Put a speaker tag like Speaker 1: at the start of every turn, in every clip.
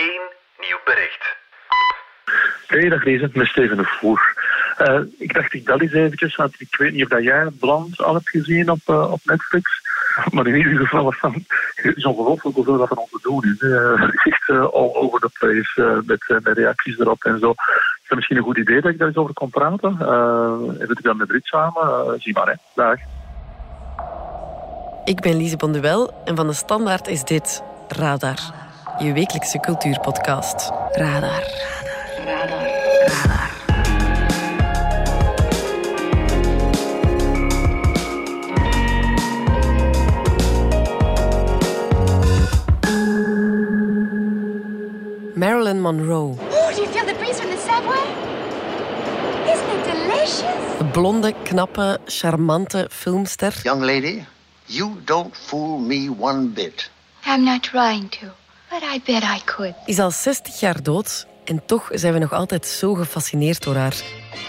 Speaker 1: één nieuw bericht.
Speaker 2: Hey, dag Lise, met Steven de Voer. Uh, ik dacht, ik bel eens eventjes, want ik weet niet of dat jij Blond al hebt gezien op, uh, op Netflix. Maar in ieder geval, van, het is ongelooflijk hoeveel dat van ons te doen is. Uh, echt all over the place, met, met reacties erop en zo. Is dat misschien een goed idee dat ik daar eens over kon praten? even dan met Brit samen, zie maar, hè. Dag.
Speaker 3: Ik ben Lise Bonduel en van de Standaard is dit Radar. Je wekelijkse cultuurpodcast. Radar. Radar. Radar. Marilyn Monroe.
Speaker 4: Oh, do you feel the breeze from the subway? Isn't it delicious?
Speaker 3: De blonde, knappe, charmante filmster.
Speaker 5: Young lady, you don't fool me one bit.
Speaker 4: I'm not trying to, but I bet I could.
Speaker 3: Is al 60 jaar dood en toch zijn we nog altijd zo gefascineerd door haar.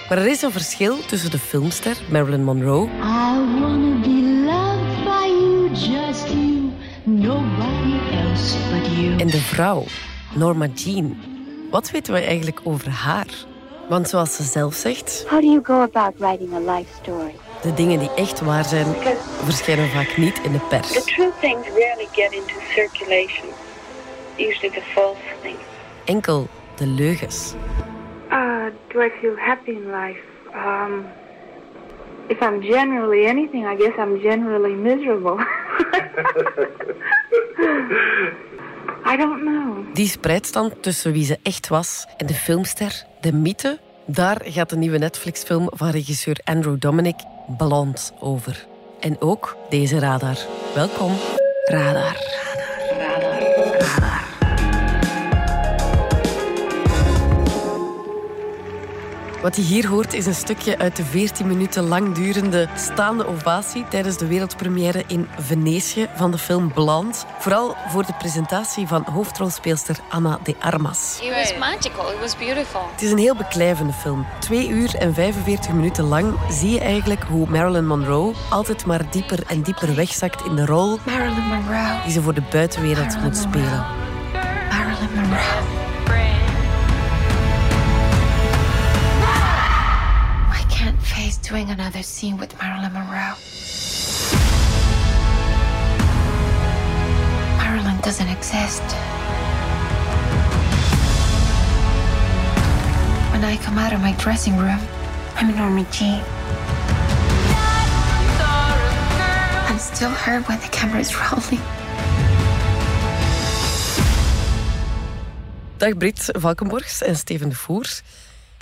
Speaker 3: Maar er is een verschil tussen de filmster Marilyn Monroe.
Speaker 6: I wanna be loved by you, just you, nobody else but you.
Speaker 3: En de vrouw, Norma Jean. Wat weten we eigenlijk over haar? Want zoals ze zelf zegt,
Speaker 7: How do you go about writing a life story?
Speaker 3: de dingen die echt waar zijn, verschijnen vaak niet in de pers.
Speaker 8: The true things rarely get into circulation. Usually the false things.
Speaker 3: Enkel de leugens.
Speaker 9: Uh, do I feel happy in life? Um, if I'm generally anything, I guess I'm generally miserable. I don't know.
Speaker 3: Die spreidstand tussen wie ze echt was en de filmster, de mythe, daar gaat de nieuwe Netflix-film van regisseur Andrew Dominic Blond over. En ook deze radar. Welkom, Radar. Radar. Radar. Radar. Wat je hier hoort is een stukje uit de 14 minuten lang durende staande ovatie tijdens de wereldpremière in Venetië van de film Blond. Vooral voor de presentatie van hoofdrolspeelster Anna de Armas.
Speaker 10: It was magical. It was beautiful.
Speaker 3: Het is een heel beklijvende film. Twee uur en 45 minuten lang zie je eigenlijk hoe Marilyn Monroe altijd maar dieper en dieper wegzakt in de rol
Speaker 4: Marilyn Monroe.
Speaker 3: die ze voor de buitenwereld moet spelen.
Speaker 4: Marilyn Monroe. Doing another scene with Marilyn Monroe. Marilyn doesn't exist. When I come out of my dressing room, I'm Norma Jean. I'm still her when the camera is rolling.
Speaker 3: Dag Brit Valkenborgs en Steven de Voer.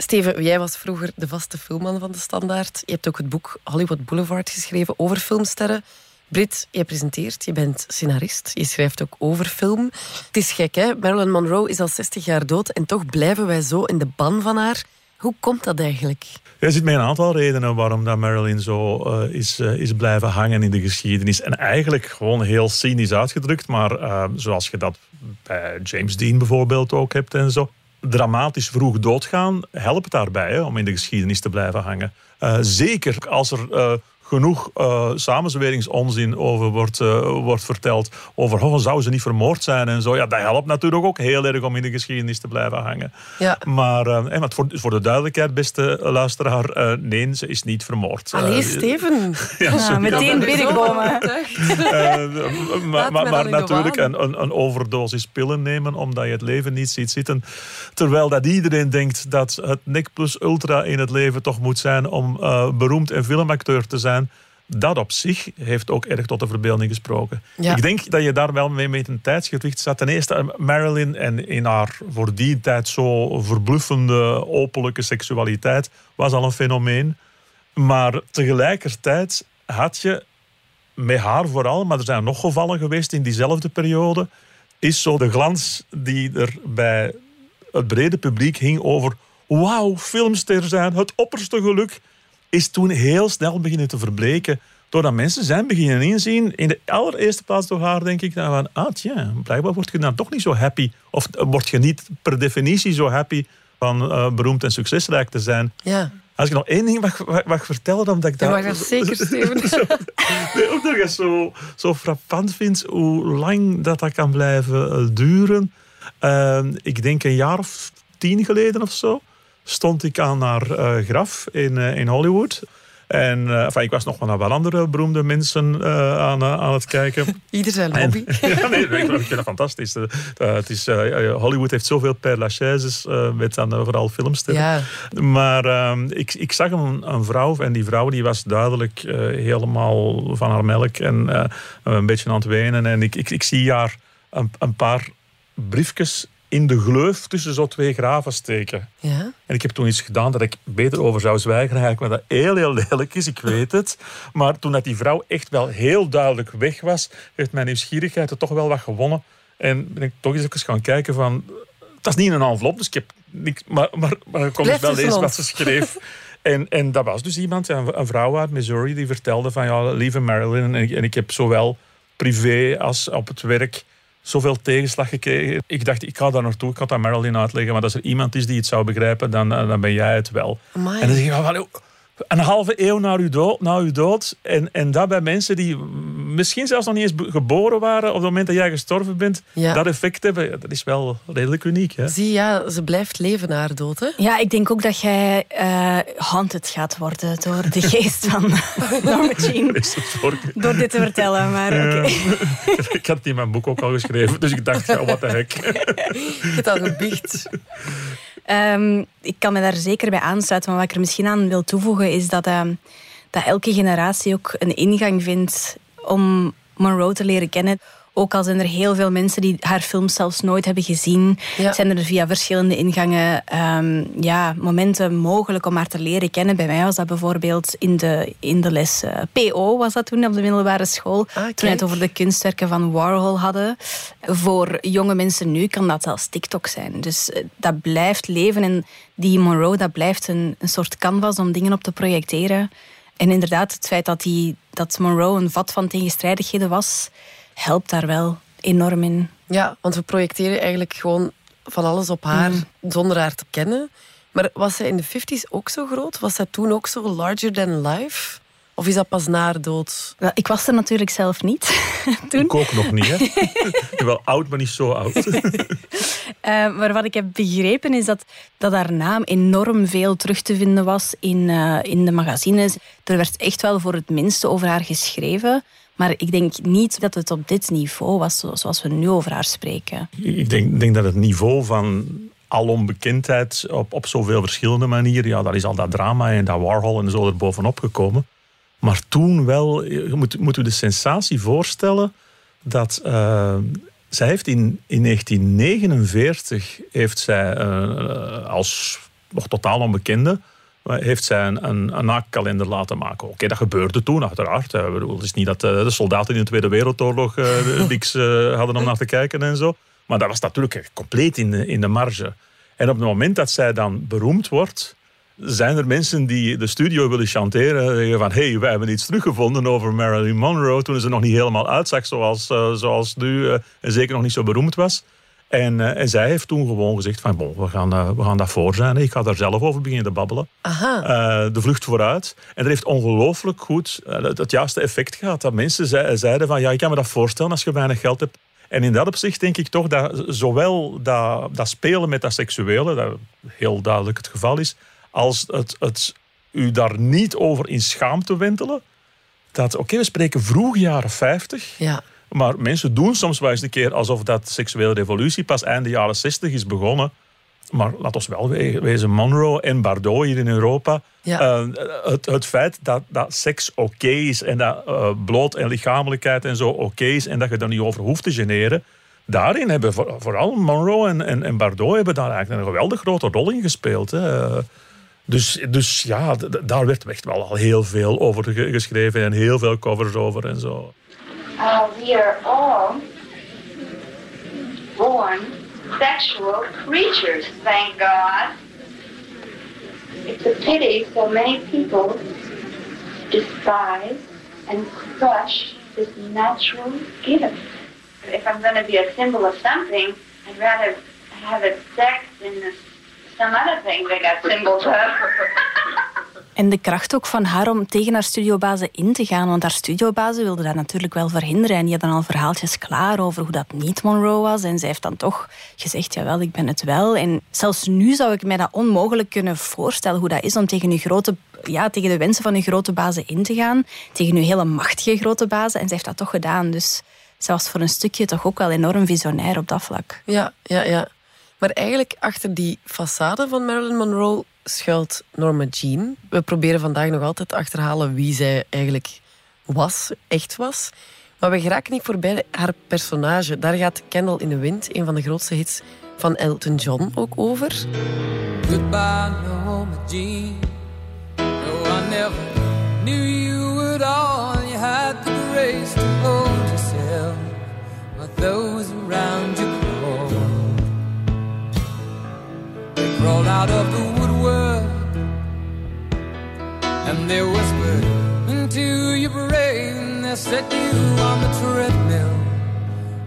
Speaker 3: Steven, jij was vroeger de vaste filmman van de Standaard. Je hebt ook het boek Hollywood Boulevard geschreven over filmsterren. Brit, jij presenteert, je bent scenarist, je schrijft ook over film. Het is gek, hè? Marilyn Monroe is al 60 jaar dood en toch blijven wij zo in de ban van haar. Hoe komt dat eigenlijk?
Speaker 11: Er zit mij een aantal redenen waarom dat Marilyn zo uh, is, uh, is blijven hangen in de geschiedenis. En eigenlijk gewoon heel cynisch uitgedrukt, maar uh, zoals je dat bij James Dean bijvoorbeeld ook hebt en zo. Dramatisch vroeg doodgaan helpt daarbij om in de geschiedenis te blijven hangen. zeker als er genoeg uh, samenzweringsonzin over wordt, uh, wordt verteld. Over oh, zou ze niet vermoord zijn en zo. Ja, dat helpt natuurlijk ook heel erg om in de geschiedenis te blijven hangen.
Speaker 3: Ja.
Speaker 11: Maar uh, voor, voor de duidelijkheid, beste luisteraar, nee, ze is niet vermoord.
Speaker 3: Allee, Steven.
Speaker 12: ja, ja, meteen binnenkomen.
Speaker 11: maar maar, maar natuurlijk een, een, een overdosis pillen nemen omdat je het leven niet ziet zitten. Terwijl dat iedereen denkt dat het nek plus ultra in het leven toch moet zijn om beroemd en filmacteur te zijn dat op zich heeft ook erg tot de verbeelding gesproken.
Speaker 3: Ja.
Speaker 11: Ik denk dat je daar wel mee met een tijdsgewicht staat. Ten eerste, Marilyn en in haar voor die tijd zo verbluffende openlijke seksualiteit was al een fenomeen. Maar tegelijkertijd had je met haar vooral, maar er zijn nog gevallen geweest in diezelfde periode, is zo de glans die er bij het brede publiek hing over wauw, filmster zijn, het opperste geluk is toen heel snel beginnen te verbleken. Doordat mensen zijn beginnen inzien, in de allereerste plaats door haar, denk ik, van, ah tja, blijkbaar word je dan toch niet zo happy. Of word je niet per definitie zo happy van uh, beroemd en succesrijk te zijn.
Speaker 3: Ja.
Speaker 11: Als ik nog één ding mag, mag vertellen, omdat ik dat...
Speaker 3: Ja, maar zeker, Steven.
Speaker 11: zo, nee, omdat ik het zo, zo frappant vind hoe lang dat, dat kan blijven duren. Uh, ik denk een jaar of tien geleden of zo stond ik aan haar uh, graf in, uh, in Hollywood. En uh, enfin, ik was nog wel naar wat andere beroemde mensen uh, aan, uh, aan het kijken.
Speaker 3: Ieder zijn hobby.
Speaker 11: Ja, nee, ik vind dat fantastisch. het is, Hollywood heeft zoveel père lachaise met dan vooral filmsterren.
Speaker 3: Ja.
Speaker 11: Maar ehm, ik, ik zag een, een, vrouw en die vrouw die was duidelijk helemaal van haar melk en een beetje aan het wenen. En ik, ik, ik zie haar een, een paar briefjes in de gleuf tussen zo twee graven steken.
Speaker 3: Ja.
Speaker 11: En ik heb toen iets gedaan dat ik beter over zou zwijgen, eigenlijk, maar dat heel, heel lelijk is, ik weet het. Maar toen dat die vrouw echt wel heel duidelijk weg was, heeft mijn nieuwsgierigheid er toch wel wat gewonnen. En ben ik toch eens even gaan kijken van... Dat is niet een envelop, dus ik heb niks... Maar, maar, maar ik kon dus wel lezen wat ze schreef. En, en dat was dus iemand, een, een vrouw uit Missouri, die vertelde van... Ja, lieve Marilyn, en ik, en ik heb zowel privé als op het werk zoveel tegenslag gekregen. Ik dacht, ik ga daar naartoe, ik ga dat Marilyn uitleggen. Maar als er iemand is die het zou begrijpen, dan, eh, dan ben jij het wel.
Speaker 3: Amai.
Speaker 11: En dan zeg je, een halve eeuw na uw dood, na uw dood en, en dat bij mensen die misschien zelfs nog niet eens geboren waren op het moment dat jij gestorven bent,
Speaker 3: ja.
Speaker 11: dat effect hebben, dat is wel redelijk uniek. Hè?
Speaker 3: Zie, ja, ze blijft leven na haar dood. Hè?
Speaker 12: Ja, ik denk ook dat jij uh, haunted gaat worden door de geest van Norma Jean. Door dit te vertellen, maar
Speaker 11: ja.
Speaker 12: oké.
Speaker 11: Okay. ik had het in mijn boek ook al geschreven, dus ik dacht, ja, wat de hek.
Speaker 3: Je hebt al gebiecht.
Speaker 12: Um, ik kan me daar zeker bij aansluiten. Maar wat ik er misschien aan wil toevoegen is dat, uh, dat elke generatie ook een ingang vindt om Monroe te leren kennen. Ook al zijn er heel veel mensen die haar films zelfs nooit hebben gezien,
Speaker 3: ja.
Speaker 12: zijn er via verschillende ingangen um, ja, momenten mogelijk om haar te leren kennen. Bij mij was dat bijvoorbeeld in de, in de les uh, PO, was dat toen op de middelbare school.
Speaker 3: Ah,
Speaker 12: toen we het over de kunstwerken van Warhol hadden. Voor jonge mensen nu kan dat zelfs TikTok zijn. Dus uh, dat blijft leven en die Monroe, dat blijft een, een soort canvas om dingen op te projecteren. En inderdaad, het feit dat, die, dat Monroe een vat van tegenstrijdigheden was, helpt daar wel enorm in.
Speaker 3: Ja, want we projecteren eigenlijk gewoon van alles op haar, mm. zonder haar te kennen. Maar was zij in de 50s ook zo groot? Was zij toen ook zo larger than life? Of is dat pas na haar dood?
Speaker 12: Wel, ik was er natuurlijk zelf niet toen.
Speaker 11: Ik ook nog niet, hè? wel oud, maar niet zo oud.
Speaker 12: uh, maar wat ik heb begrepen is dat, dat haar naam enorm veel terug te vinden was in, uh, in de magazines. Er werd echt wel voor het minste over haar geschreven. Maar ik denk niet dat het op dit niveau was zoals we nu over haar spreken.
Speaker 11: Ik denk, denk dat het niveau van alonbekendheid op, op zoveel verschillende manieren, ja, daar is al dat drama en dat Warhol en zo er bovenop gekomen. Maar toen wel, je moet, moet u de sensatie voorstellen dat zij heeft in, in 1949 heeft zij uh, als nog totaal onbekende heeft zij een, een, een naakkalender laten maken. Oké, okay, dat gebeurde toen, uiteraard. Het is niet dat de soldaten in de Tweede Wereldoorlog uh, niks uh, hadden om naar te kijken en zo. Maar dat was natuurlijk compleet in de, in de marge. En op het moment dat zij dan beroemd wordt, zijn er mensen die de studio willen chanteren. Van, hé, hey, wij hebben iets teruggevonden over Marilyn Monroe. Toen ze nog niet helemaal uitzag zoals, uh, zoals nu. Uh, en zeker nog niet zo beroemd was. En, uh, en zij heeft toen gewoon gezegd van, bon, we gaan, uh, we gaan dat voor zijn. Ik ga daar zelf over beginnen te babbelen.
Speaker 3: Aha.
Speaker 11: Uh, de vlucht vooruit. En dat heeft ongelooflijk goed het, het, juiste effect gehad. Dat mensen ze, zeiden van, ja, ik kan me dat voorstellen als je weinig geld hebt. En in dat opzicht denk ik toch dat zowel dat, dat spelen met dat seksuele, dat heel duidelijk het geval is, als het, het u daar niet over in schaamte wentelen. Dat, oké, okay, we spreken vroeg jaren 50.
Speaker 3: Ja.
Speaker 11: Maar mensen doen soms wel eens een keer alsof dat seksuele revolutie pas einde jaren 60 is begonnen. Maar laat ons wel wezen, Monroe en Bardot hier in Europa.
Speaker 3: Ja.
Speaker 11: Uh, het, het feit dat, dat seks oké okay is en dat uh, bloot en lichamelijkheid en zo oké okay is en dat je er niet over hoeft te generen. Daarin hebben voor, vooral Monroe en, en, en, Bardot hebben daar eigenlijk een geweldig grote rol in gespeeld. Hè. Dus, dus ja, daar werd echt wel al heel veel over geschreven en heel veel covers over en zo.
Speaker 8: Uh, we are all born sexual creatures, thank God. It's a pity so many people despise and crush this natural gift. If I'm going to be a symbol of something, I'd rather have it sex than
Speaker 12: En de kracht ook van haar om tegen haar studiobazen in te gaan. Want haar studiobazen wilden dat natuurlijk wel verhinderen. En die hadden al verhaaltjes klaar over hoe dat niet Monroe was. En zij heeft dan toch gezegd, jawel, ik ben het wel. En zelfs nu zou ik mij dat onmogelijk kunnen voorstellen hoe dat is om tegen, uw grote, ja, tegen de wensen van uw grote bazen in te gaan. Tegen uw hele machtige grote bazen. En zij heeft dat toch gedaan. Dus zij was voor een stukje toch ook wel enorm visionair op dat vlak.
Speaker 3: Ja, ja, ja. Maar eigenlijk achter die façade van Marilyn Monroe schuilt Norma Jean. We proberen vandaag nog altijd te achterhalen wie zij eigenlijk was, echt was. Maar we geraken niet voorbij haar personage. Daar gaat Candle in the Wind, een van de grootste hits van Elton John, ook over.
Speaker 1: Goodbye, Norma Jean. No, I never knew you at all. You had the grace to hold yourself, but those out of the woodwork, and they whispered into your brain. They set you on the treadmill,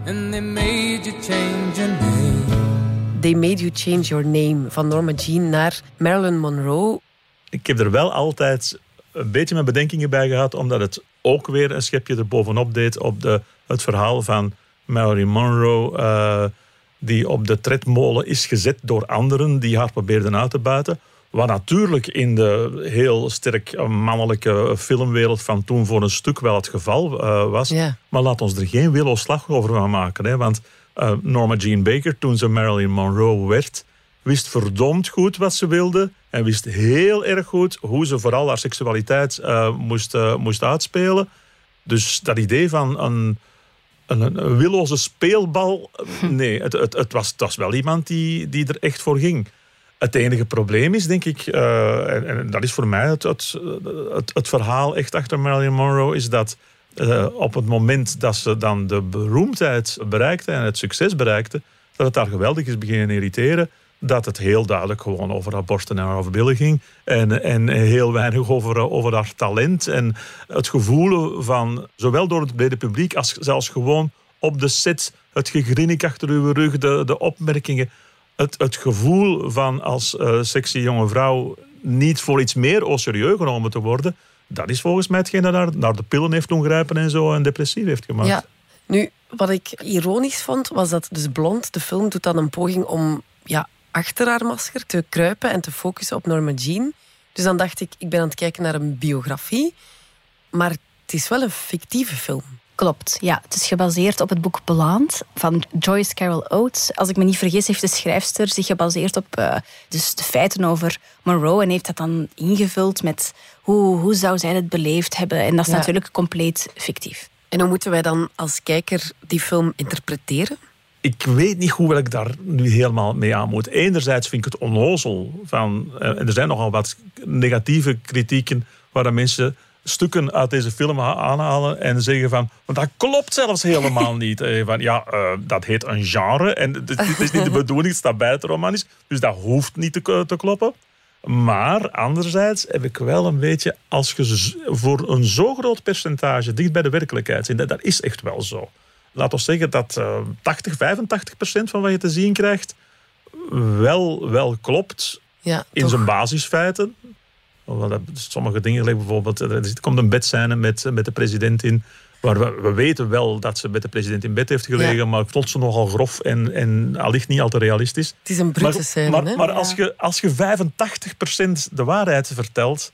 Speaker 1: and they made you change your name.
Speaker 3: They Made You Change Your Name van Norma Jean naar Marilyn Monroe.
Speaker 11: Ik heb er wel altijd een beetje mijn bedenkingen bij gehad, omdat het ook weer een schepje erbovenop deed op de, het verhaal van Marilyn Monroe, eh, die op de tredmolen is gezet door anderen die haar probeerden uit te buiten. Wat natuurlijk in de heel sterk mannelijke filmwereld van toen voor een stuk wel het geval eh, was.
Speaker 3: Ja.
Speaker 11: Maar laat ons er geen willow slag over van maken. Hè? Want eh, Norma Jean Baker, toen ze Marilyn Monroe werd, wist verdomd goed wat ze wilde. En wist heel erg goed hoe ze vooral haar seksualiteit eh, moest, moest uitspelen. Dus dat idee van een, een, willoze speelbal, nee, het, het, het, was, het was wel iemand die, die er echt voor ging. Het enige probleem is, denk ik, eh, en, en dat is voor mij het, het, het, het verhaal echt achter Marilyn Monroe, is dat eh, op het moment dat ze dan de beroemdheid bereikte en het succes bereikte, dat het daar geweldig is beginnen irriteren. Dat het heel duidelijk gewoon over haar borsten en haar billen ging. En, en heel weinig over, over haar talent. En het gevoel van, zowel door het brede publiek als zelfs gewoon op de set, het gegrinnik achter uw rug, de, de opmerkingen. Het, het gevoel van als eh, sexy jonge vrouw niet voor iets meer au serieus genomen te worden. Dat is volgens mij hetgeen dat haar naar de pillen heeft doen grijpen en zo en depressief heeft gemaakt.
Speaker 3: Ja. Nu, wat ik ironisch vond, was dat dus Blond, de film, doet dan een poging om ja, achter haar masker te kruipen en te focussen op Norma Jean. Dus dan dacht ik, ik ben aan het kijken naar een biografie, maar het is wel een fictieve film.
Speaker 12: Klopt, ja. Het is gebaseerd op het boek Blonde van Joyce Carol Oates. Als ik me niet vergis, heeft de schrijfster zich gebaseerd op eh, dus de feiten over Monroe en heeft dat dan ingevuld met hoe, hoe zou zij het beleefd hebben. En dat is
Speaker 3: Ja.
Speaker 12: natuurlijk compleet fictief.
Speaker 3: En hoe moeten wij dan als kijker die film interpreteren?
Speaker 11: Ik weet niet hoe ik daar nu helemaal mee aan moet. Enerzijds vind ik het onnozel. Van, eh, en er zijn nogal wat negatieve kritieken waar mensen stukken uit deze film ha- aanhalen en zeggen van, want dat klopt zelfs helemaal niet. Eh, Van, ja, eh, dat heet een genre en het is niet de bedoeling, het staat buiten romanisch, dus dat hoeft niet te, te kloppen. Maar anderzijds heb ik wel een beetje, als je voor een zo groot percentage dicht bij de werkelijkheid zit, dat, dat is echt wel zo. Laat ons zeggen dat eh 80, 85 procent van wat je te zien krijgt wel, wel klopt
Speaker 3: Ja,
Speaker 11: in
Speaker 3: toch?
Speaker 11: zijn basisfeiten. Dat- sommige dingen, bijvoorbeeld, er zit- komt een bedscène met, met de president in. Waar we, we weten wel dat ze met de president in bed heeft gelegen,
Speaker 3: Ja.
Speaker 11: maar vond ze nogal grof en, en allicht niet al te realistisch.
Speaker 3: Het is een brute
Speaker 11: maar,
Speaker 3: scène,
Speaker 11: Maar,
Speaker 3: hè?
Speaker 11: maar als, je, als je 85% de waarheid vertelt,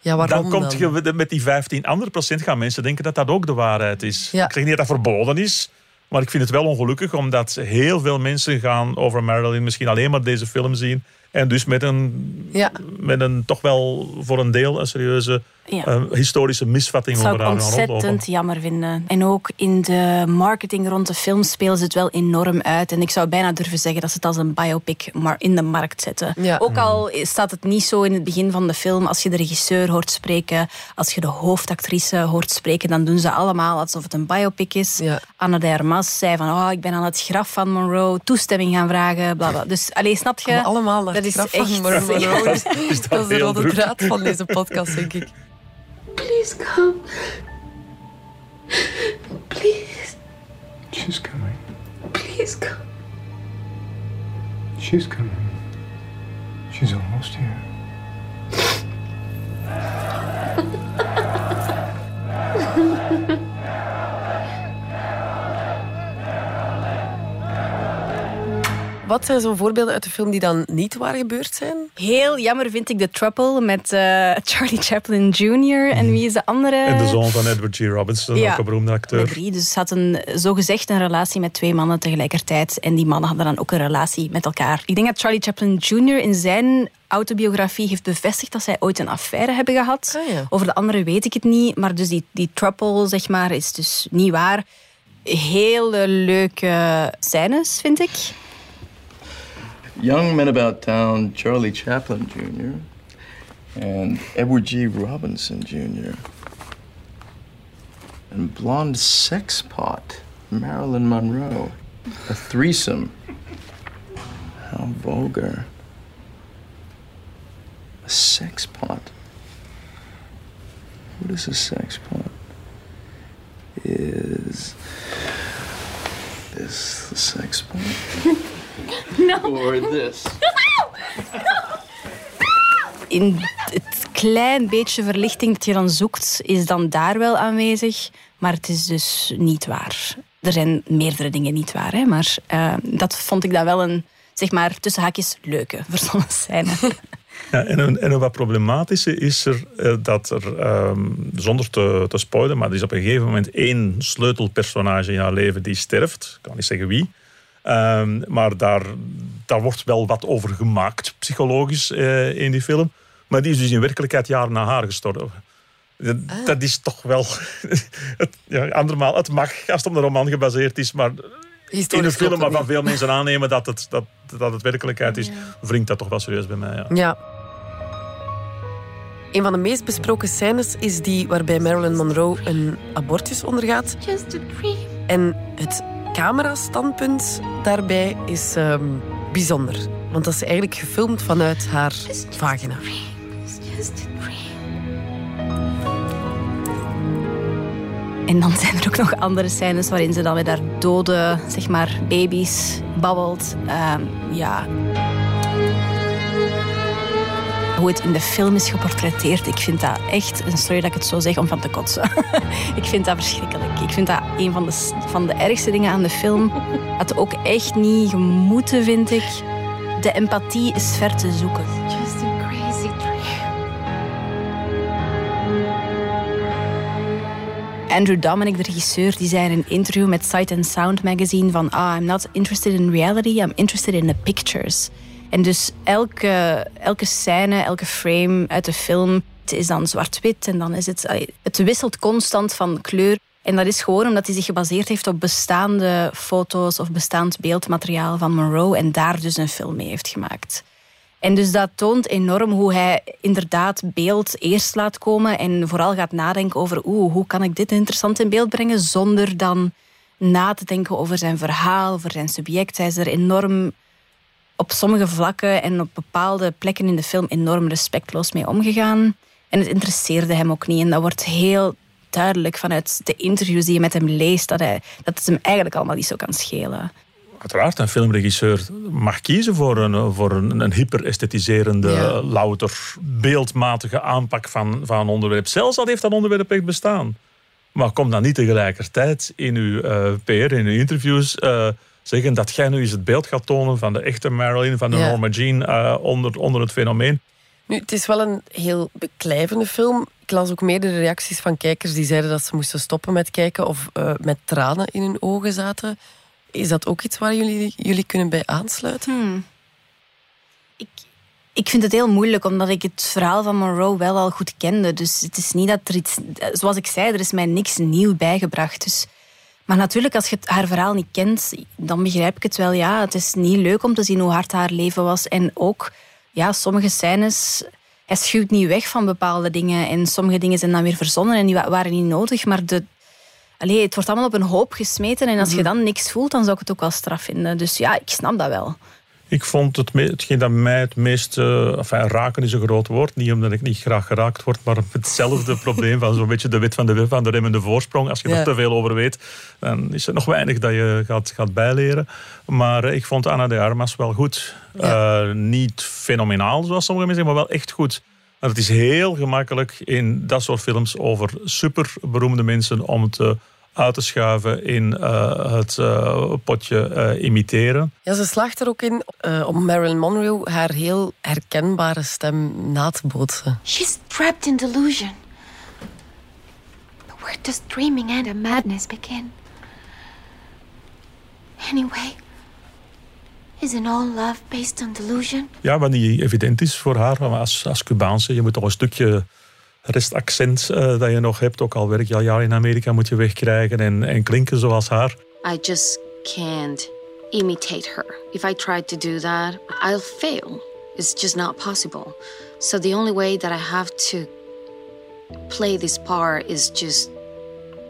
Speaker 3: Ja, waarom
Speaker 11: dan komt je met die 15 andere procent gaan mensen denken dat dat ook de waarheid is.
Speaker 3: Ja.
Speaker 11: Ik zeg niet dat dat verboden is, maar ik vind het wel ongelukkig omdat heel veel mensen gaan over Marilyn misschien alleen maar deze film zien en dus met een,
Speaker 3: Ja.
Speaker 11: met een toch wel voor een deel een serieuze
Speaker 12: Ja.
Speaker 11: historische misvatting
Speaker 12: Dat zou
Speaker 11: over
Speaker 12: ik ontzettend jammer vinden. En ook in de marketing rond de film spelen ze het wel enorm uit. En ik zou bijna durven zeggen dat ze het als een biopic maar in de markt zetten.
Speaker 3: Ja.
Speaker 12: Ook al staat het niet zo in het begin van de film. Als je de regisseur hoort spreken, als je de hoofdactrice hoort spreken, dan doen ze allemaal alsof het een biopic is.
Speaker 3: Ja.
Speaker 12: Anna de Armas zei van, oh, ik ben aan het graf van Monroe toestemming gaan vragen. Bla bla. Dus alleen snap je?
Speaker 3: Maar allemaal naar
Speaker 12: dat
Speaker 3: het
Speaker 12: is
Speaker 3: graf van
Speaker 12: echt-
Speaker 3: Marilyn Monroe.
Speaker 11: Dat is- is
Speaker 3: Dat is de rode
Speaker 11: druk.
Speaker 3: draad van deze podcast, denk ik.
Speaker 8: Please come. Please.
Speaker 13: She's coming.
Speaker 8: Please come.
Speaker 13: She's coming. She's almost here.
Speaker 3: Wat zijn zo'n voorbeelden uit de film die dan niet waar gebeurd zijn?
Speaker 12: Heel jammer vind ik de Trouble met eh, Charlie Chaplin Jr. En wie is de andere?
Speaker 11: En de zoon van Edward G. Robinson,
Speaker 12: Ja.
Speaker 11: ook een beroemde acteur.
Speaker 12: Drie. Dus ze had een, zogezegd een relatie met twee mannen tegelijkertijd. En die mannen hadden dan ook een relatie met elkaar. Ik denk dat Charlie Chaplin Jr. in zijn autobiografie heeft bevestigd dat zij ooit een affaire hebben gehad.
Speaker 3: Ah, ja.
Speaker 12: Over de andere weet ik het niet. Maar dus die, die trouble, zeg maar, is dus niet waar. Hele leuke scènes, vind ik.
Speaker 13: Young men about town, Charlie Chaplin Jr. and Edward G. Robinson Jr. And blonde sex pot, Marilyn Monroe. A threesome. How vulgar. A sex pot. What is a sex pot? Is this the sex pot?
Speaker 12: No.
Speaker 13: Or this?
Speaker 12: in het klein beetje verlichting dat je dan zoekt, is dan daar wel aanwezig. Maar het is dus niet waar. Er zijn meerdere dingen niet waar, hè? maar eh, dat vond ik dan wel een, zeg maar, tussen haakjes leuke verzonnen scène.
Speaker 11: Ja, en, een, en een wat problematische is er eh, dat er, ehm, zonder te, te spoilen, maar er is op een gegeven moment één sleutelpersonage in haar leven die sterft. Ik kan niet zeggen wie. Ehm, maar daar, daar wordt wel wat over gemaakt, psychologisch, eh, in die film. Maar die is dus in werkelijkheid jaren na haar gestorven. Dat, dat is toch wel... het, ja, andermaal, het mag als het op een roman gebaseerd is, maar... In een film waarvan veel mensen aannemen dat het, dat, dat het werkelijkheid is, wringt dat toch wel serieus bij mij. Ja.
Speaker 3: Ja. Een van de meest besproken scènes is die waarbij Marilyn Monroe een abortus ondergaat. En het camerastandpunt daarbij is ehm, bijzonder. Want dat is eigenlijk gefilmd vanuit haar vagina.
Speaker 12: En dan zijn er ook nog andere scènes waarin ze dan met haar dode zeg maar, baby's babbelt. Ehm, ja. Hoe het in de film is geportretteerd, ik vind dat echt, een sorry dat ik het zo zeg, om van te kotsen. ik vind dat verschrikkelijk. Ik vind dat een van de, van de ergste dingen aan de film. Het ook echt niet gemoeten, vind ik. De empathie is ver te zoeken.
Speaker 4: Just a crazy dream.
Speaker 12: Andrew Dominic, de regisseur, die zei in een interview met Sight and Sound magazine van ah, I'm not interested in reality, I'm interested in the pictures. En dus elke, elke scène, elke frame uit de film is dan zwart-wit en dan is het... Het wisselt constant van kleur. En dat is gewoon omdat hij zich gebaseerd heeft op bestaande foto's of bestaand beeldmateriaal van Monroe en daar dus een film mee heeft gemaakt. En dus dat toont enorm hoe hij inderdaad beeld eerst laat komen en vooral gaat nadenken over oeh, hoe kan ik dit interessant in beeld brengen zonder dan na te denken over zijn verhaal, over zijn subject. Hij is er enorm op sommige vlakken en op bepaalde plekken in de film enorm respectloos mee omgegaan. En het interesseerde hem ook niet. En dat wordt heel duidelijk vanuit de interviews die je met hem leest, dat, hij, dat het hem eigenlijk allemaal niet zo kan schelen.
Speaker 11: Uiteraard, een filmregisseur mag kiezen voor een, voor een, een hyper-esthetiserende,
Speaker 3: Ja.
Speaker 11: louter, beeldmatige aanpak van, van een onderwerp. Zelfs al heeft dat onderwerp echt bestaan. Maar kom dan niet tegelijkertijd in uw eh, PR, in uw interviews, eh, zeggen dat jij nu eens het beeld gaat tonen van de echte Marilyn, van de
Speaker 3: Ja.
Speaker 11: Norma Jean eh, onder, onder het fenomeen.
Speaker 3: Nu, het is wel een heel beklijvende film. Ik las ook meerdere reacties van kijkers die zeiden dat ze moesten stoppen met kijken of eh, met tranen in hun ogen zaten. Is dat ook iets waar jullie, jullie kunnen bij aansluiten?
Speaker 12: Hmm. Ik, ik vind het heel moeilijk, omdat ik het verhaal van Monroe wel al goed kende. Dus het is niet dat er iets... Zoals ik zei, er is mij niks nieuw bijgebracht. Dus, maar natuurlijk, als je haar verhaal niet kent, dan begrijp ik het wel. Ja, het is niet leuk om te zien hoe hard haar leven was. En ook, ja, sommige scènes... Hij schuwt niet weg van bepaalde dingen. En sommige dingen zijn dan weer verzonnen en die wa- waren niet nodig. Maar de, Allee, het wordt allemaal op een hoop gesmeten. En als je dan niks voelt, dan zou ik het ook wel straf vinden. Dus ja, ik snap dat wel.
Speaker 11: Ik vond het, hetgeen dat mij het meest... enfin, raken is een groot woord. Niet omdat ik niet graag geraakt word, maar hetzelfde probleem van zo'n beetje de wet van de, van de remmende voorsprong. Als je
Speaker 3: Ja.
Speaker 11: er te veel over weet, dan is er nog weinig dat je gaat, gaat bijleren. Maar eh, ik vond Anna de Armas wel goed. Eh, niet fenomenaal, zoals sommige mensen zeggen, maar wel echt goed. Maar het is heel gemakkelijk in dat soort films over superberoemde mensen om te uit te schuiven in uh, het uh, potje uh, imiteren.
Speaker 3: Ja, ze slaagt er ook in om Marilyn Monroe haar heel herkenbare stem na te bootsen.
Speaker 4: She's trapped in delusion. But where does dreaming and a madness begin? Anyway, isn't all love based on delusion?
Speaker 11: Ja, wat niet evident is voor haar als, als Cubaanse. Je moet toch een stukje restaccent uh, dat je nog hebt, ook al werk je al jaren in Amerika, moet je wegkrijgen en, en klinken zoals haar.
Speaker 14: I just can't imitate her. If I try to do that, I'll fail. It's just not possible. So the only way that I have to play this part is just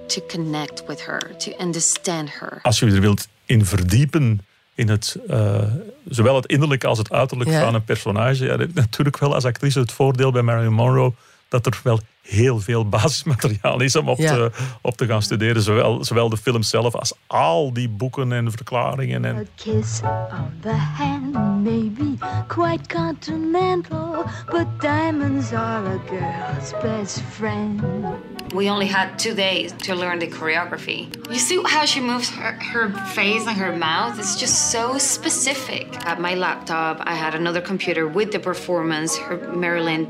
Speaker 14: to connect with her, to understand her.
Speaker 11: Als je er wilt in verdiepen in het, uh, zowel het innerlijke als het uiterlijk ja. van een personage. Ja, natuurlijk wel als actrice het voordeel bij Marilyn Monroe dat er wel heel veel basismateriaal is om op, ja. te, op te gaan studeren. Zowel, zowel de film zelf als al die boeken en verklaringen. En...
Speaker 6: A kiss on the hand may be quite continental, but diamonds are a girl's best friend.
Speaker 10: We only had two days to learn the choreography. You see how she moves her, her face and her mouth? It's just so specific. At my laptop, I had another computer with the performance, her Marilyn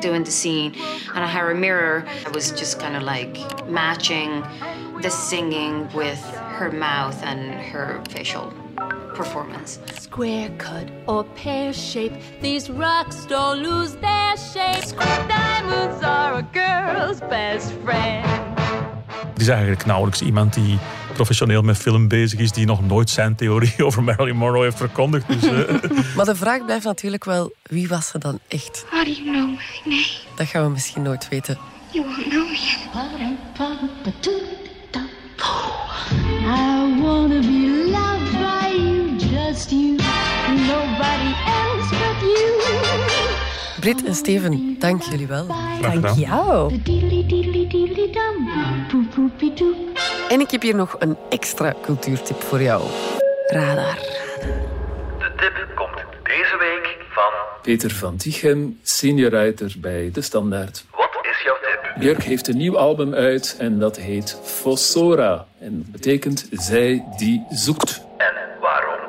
Speaker 10: doing the scene, and I had a mirror. I was just kind of like matching the singing with her mouth and her facial performance.
Speaker 6: Square cut or pear shape, these rocks don't lose their shape. Square diamonds are a girl's best friend.
Speaker 11: Het is eigenlijk nauwelijks iemand die professioneel met film bezig is, die nog nooit zijn theorie over Marilyn Monroe heeft verkondigd. Dus, uh.
Speaker 3: maar de vraag blijft natuurlijk wel, wie was ze dan echt?
Speaker 4: How do you know my name?
Speaker 3: Dat gaan we misschien nooit weten.
Speaker 4: You won't know yet.
Speaker 6: I wanna be loved by you, just you, nobody else but you.
Speaker 3: Brit en Steven, dank jullie wel.
Speaker 12: Dank jou.
Speaker 3: En ik heb hier nog een extra cultuurtip voor jou. Radar.
Speaker 15: De tip komt deze week van...
Speaker 16: Peter van Tichem, senior writer bij De Standaard.
Speaker 15: Wat is jouw tip?
Speaker 16: Björk heeft een nieuw album uit en dat heet Fossora. En dat betekent zij die zoekt.
Speaker 15: En waarom?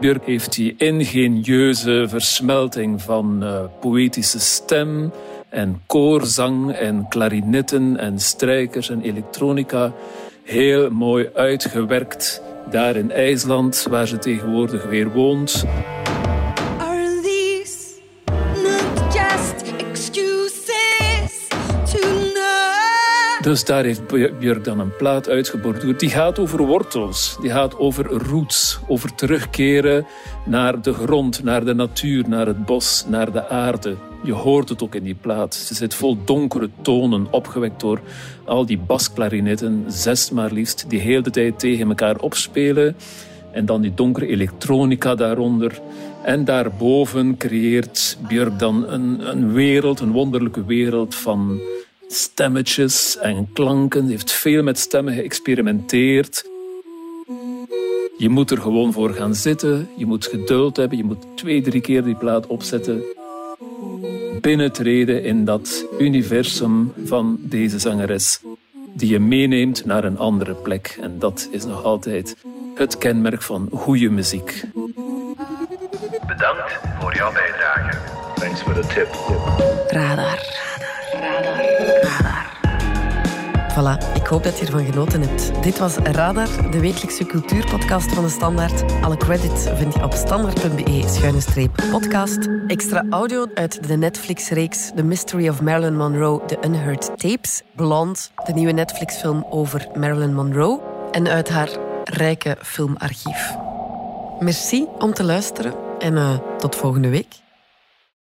Speaker 16: Björk heeft die ingenieuze versmelting van uh, poëtische stem en koorzang en klarinetten en strijkers en elektronica heel mooi uitgewerkt daar in IJsland, waar ze tegenwoordig weer woont. Dus daar heeft Björk dan een plaat uitgeborduurd. Die gaat over wortels, die gaat over roots, over terugkeren naar de grond, naar de natuur, naar het bos, naar de aarde. Je hoort het ook in die plaat. Ze zit vol donkere tonen, opgewekt door al die basklarinetten, zes maar liefst, die heel de tijd tegen elkaar opspelen. En dan die donkere elektronica daaronder. En daarboven creëert Björk dan een, een wereld, een wonderlijke wereld van stemmetjes en klanken. Ze heeft veel met stemmen geëxperimenteerd. Je moet er gewoon voor gaan zitten. Je moet geduld hebben. Je moet twee, drie keer die plaat opzetten. Binnentreden in dat universum van deze zangeres. Die je meeneemt naar een andere plek. En dat is nog altijd het kenmerk van goede muziek.
Speaker 15: Bedankt voor jouw bijdrage. Thanks for the tip.
Speaker 3: Radar. Radar. Voilà, ik hoop dat je ervan genoten hebt. Dit was Radar, de wekelijkse cultuurpodcast van de Standaard. Alle credits vind je op standaard.be-podcast. Extra audio uit de Netflix-reeks The Mystery of Marilyn Monroe, The Unheard Tapes. Blonde, de nieuwe Netflix-film over Marilyn Monroe. En uit haar rijke filmarchief. Merci om te luisteren en uh, tot volgende week.